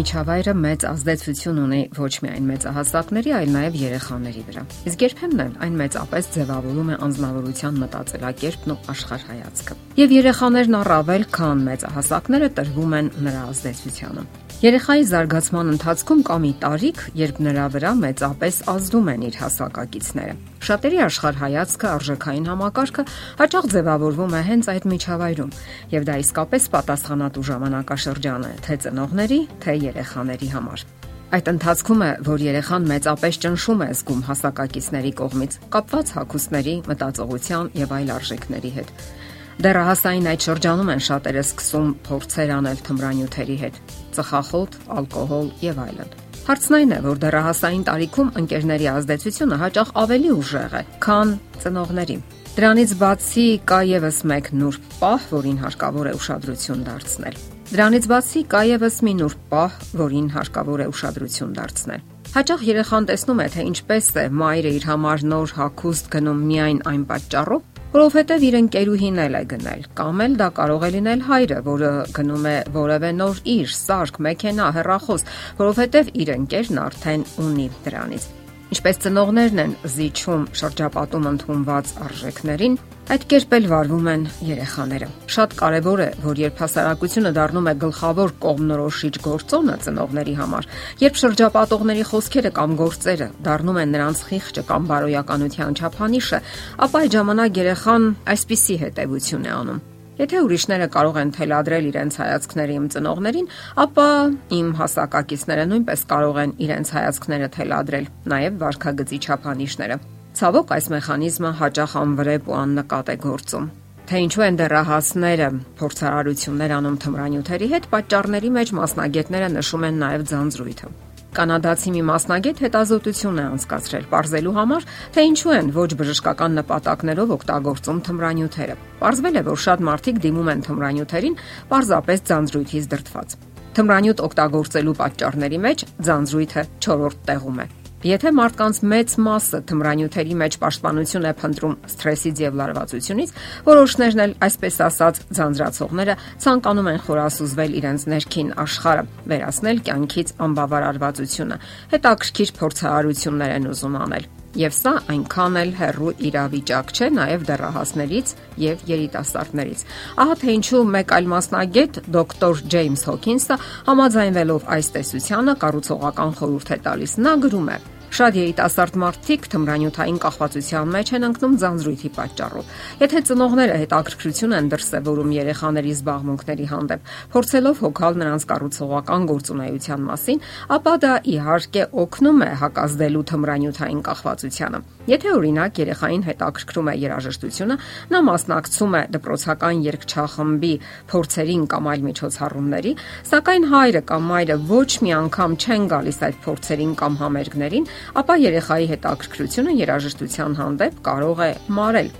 միջավայրը մեծ ազդեցություն ունի ոչ միայն մեծահասակների, այլ նաև երեխաների վրա։ Իսկ երբեմն էլ այն մեծապես ձևավորում է անznավորության մտածելակերպն ու աշխարհայացքը։ Եվ երեխաներն առավել քան մեծահասակները տրվում են նրա ազդեցությանը։ Երեխայի զարգացման ընթացքում կա մի տարիք, երբ նրա վրա մեծապես ազդում են իր հասակակիցները։ Շատերի աշխարհայացքը, արժեքային համակարգը հաճախ ձևավորվում է հենց այդ միջավայրում, եւ դա իսկապես պատասխանատու ժամանակաշրջան է թե ծնողների, թե երեխաների համար։ Այդ ընթացքում է, որ երեխան մեծապես ճնշում է զգում հասակակիցների կողմից, կապված հակոստների, մտածողության եւ այլ արժեքների հետ։ Դեռահասային այդ շրջանում են շատերը սկսում փորձեր անել թմրանյութերի հետ՝ ծխախոտ, ալկոհոլ եւ այլն։ Հարցն այն է, որ դեռահասային տարիքում ընկերների ազդեցությունը հաճախ ավելի ուժեղ է, քան ծնողների։ Դրանից բացի կա եւս մեկ նուրբ պահ, որին հարկավոր է ուշադրություն դարձնել։ Դրանից բացի կա եւս մի նուրբ պահ, որին հարկավոր է ուշադրություն դարձնել։ Հաճախ երեխան տեսնում է, թե ինչպես է մայրը իր համար նոր հագուստ գնում միայն այն պատճառով, որովհետև իր ընկերուհին էլ է գնել, կամ էլ դա կարող է լինել հայրը, որը գնում է որևէ նոր իր, սարք, մեքենա, հեռախոս, որովհետև իր ընկերն արդեն ունի դրանից։ Ինչպես ծնողներն են զիջում շրջապատում ընդունված արժեքներին, այդ կերպ էլ վարվում են երեխաները։ Շատ կարևոր է, որ երբ հասարակությունը դառնում է գլխավոր կողմնորոշիչ գործոնը ծնողների համար, երբ շրջապատողների խոսքերը կամ գործերը դառնում են նրանց խիղճը կամ բարոյականության չափանիշը, ապա այդ ժամանակ երեխան այսպիսի հետևություն է անում Եթե ուրիշները կարող են թելադրել իրենց հայացքները իմ ծնողներին, ապա իմ հասակակիցները նույնպես կարող են իրենց հայացքները թելադրել, նաև վարքագծի չափանիշները։ Ցավոք այս մեխանիզմը հաճախ անվրեպ ու աննկատ է գործում թե ինչու են դեռահասները փորձարարություններ անում թմրանյութերի հետ, պատճառների մեջ մասնագետները նշում են նաև ձանձրույթը։ Կանադացի մի մասնագետ հետազոտություն է անցկացրել ողջելու համար, թե ինչու են ոչ բժշկական նպատակներով օգտագործում թմրանյութերը։ Պարզվել է, որ շատ մարդիկ դիմում են թմրանյութերին պարզապես ձանձրույթից դրթված։ Թմրանյութ օգտագործելու պատճառների մեջ ձանձրույթը 4-րդ տեղում է։ Եթե մարդկանց մեծ մասը թմրանյութերի մեջ պաշտպանություն է փնտրում սթրեսից եւ լարվածությունից, որոշներն էլ այսպես ասած ձանձրացողները ցանկանում են խորասուզվել իրենց ներքին աշխարհը, վերացնել կյանքից անբավարարվածությունը, հետաքրքիր փորձարարություններ են ուզում անել։ Եվ սա այնքան էլ հեռու իրավիճակ չէ նաև դեռահասներից եւ երիտասարդներից։ Ահա թե ինչու մեկ այլ մասնագետ, դոկտոր Ջեյմս Հոքինսը, համաձայնվելով այս տեսությանը, կառուցողական խորհուրդ է տալիս։ Նա գրում է. Շատ երիտասարդ մարդիկ թմրանյութային կախվածության մեջ են ընկնում ձանձրույթի պատճառով։ Եթե ծնողները հետաքրքրություն են դրսևորում երեխաների զբաղմունքների հանդեպ, փորձելով հոգալ նրանց կառուցողական գործունեության մասին, ապա դա իհարկե օգնում է հակազդելու թմրանյութային կախվածությանը։ Եթե օրինակ երեխային հետաքրքրում է երաժշտությունը, նա մասնակցում է դպրոցական երգչախմբի փորձերին կամ այլ միջոցառումների, սակայն հայրը կամ մայրը ոչ մի անգամ չեն գալիս այդ փորձերին կամ համերգներին, ապա երեխայի հետաքրքրությունը երաժշտության հանդեպ կարող է մարել։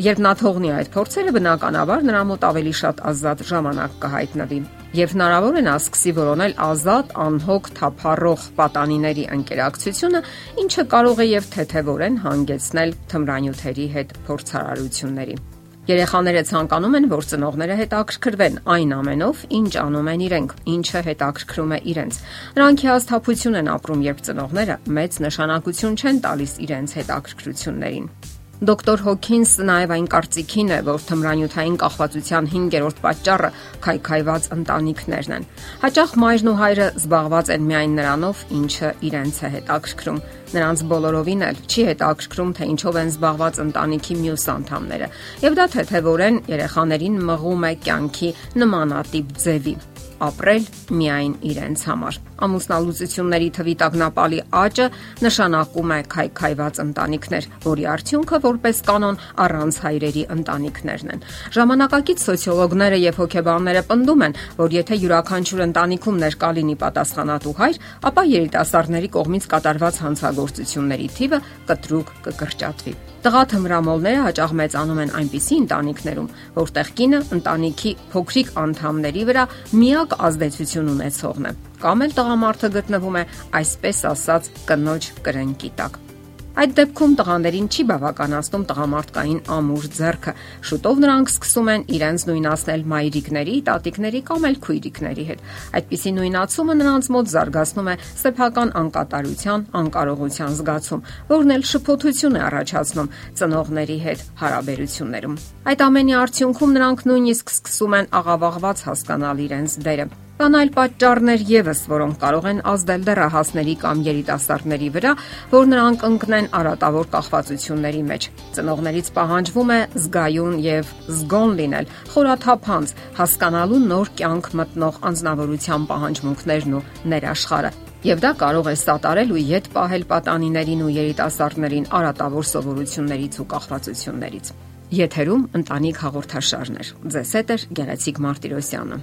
Երբ նա թողնի այդ փորձերը, բնականաբար նրա մոտ ավելի շատ ազատ ժամանակ կհայտնվի եւ հնարավոր է նա սկսի որոնել ազատ, անհոգ, թափառող պատանիների ընկերակցությունը, ինչը կարող է եւ թեթեվորեն հանգեցնել թմրանյութերի հետ փորձարարությունների։ Երեխաները ցանկանում են, որ ծնողները հետաքրքրվեն այն ամենով, ինչ անում են իրենք, ինչը հետաքրքրում է իրենց։ Նրանք հաստատություն են ապրում, երբ ծնողները մեծ նշանակություն չեն տալիս իրենց հետաքրքրություններին։ Դոկտոր Հոքինսը նաև այն կարծիքին է, որ թմրանյութային կախվածության 5-րդ պատճառը քայքայված ընտանիքներն են։ Հաճախ մայրն ու հայրը զբաղված են միայն նրանով, ինչը իրենց է հետաքրքրում։ Նրանց բոլորովին էլ չի հետաքրքրում, թե ինչով են զբաղված ընտանիքի մյուս անդամները։ Եվ դա թեթևորեն երեխաներին մղում է կյանքի նմանատիպ ձևի ապրել միայն իրենց համար։ Ամուսնալուծությունների թվի տագնապալի աճը նշանակում է քայքայված ընտանիքներ, որի արդյունքը որպես կանոն առանց հայրերի ընտանիքներն են։ Ժամանակակից սոցիոլոգները եւ հոգեբանները պնդում են, որ եթե յուրաքանչյուր ընտանիքում ներկա լինի պատասխանատու հայր, ապա երիտասարդների կողմից կատարված հանցագործությունների թիվը կտրուկ կկրճատվի։ Տղա թմրամոլները հաճախ մեծանում են այնպիսի ընտանիքներում, որտեղ կինը ընտանիքի փոքրիկ անդամների վրա միակ ազդեցություն ունեցողն է, կամ էլ տղամարդը գտնվում է այսպես ասած կնոջ կրենկի տակ։ Այդ դեպքում տղաներին չի բավականացնում տղամարդկային ամուր ձեռքը։ Շուտով նրանք սկսում են իրենց նույնացնել մայրիկների, տատիկների կամ էլ քույրիկների հետ։ Այդպիսի նույնացումը նրանց մոտ զարգացնում է սեփական անկատարության, անկարողության զգացում, որն էլ շփոթություն է առաջացնում ծնողների հետ հարաբերություններում։ Այդ ամենի արդյունքում նրանք նույնիսկ սկսում են աղավաղված հասկանալ իրենց դերը։ Կան այլ պատճառներ եւս, որոնք կարող են ազդել դեռահասների կամ երիտասարդների վրա, որ նրանք ընկնեն արատավոր կախվածությունների մեջ։ Ծնողներից պահանջվում է զգայուն եւ զգոն լինել, խորաթափանց, հասկանալու նոր կյանք մտնող անznավորության պահանջմունքներն ու ներաշխարը։ Եվ դա կարող է սատարել ու յետ պահել պատանիներին ու երիտասարդներին արատավոր սովորություններից ու կախվածություններից։ Եթերում ընտանիք հաղորդաշարներ։ Ձեզ հետ է Գեղեցիկ Մարտիրոսյանը։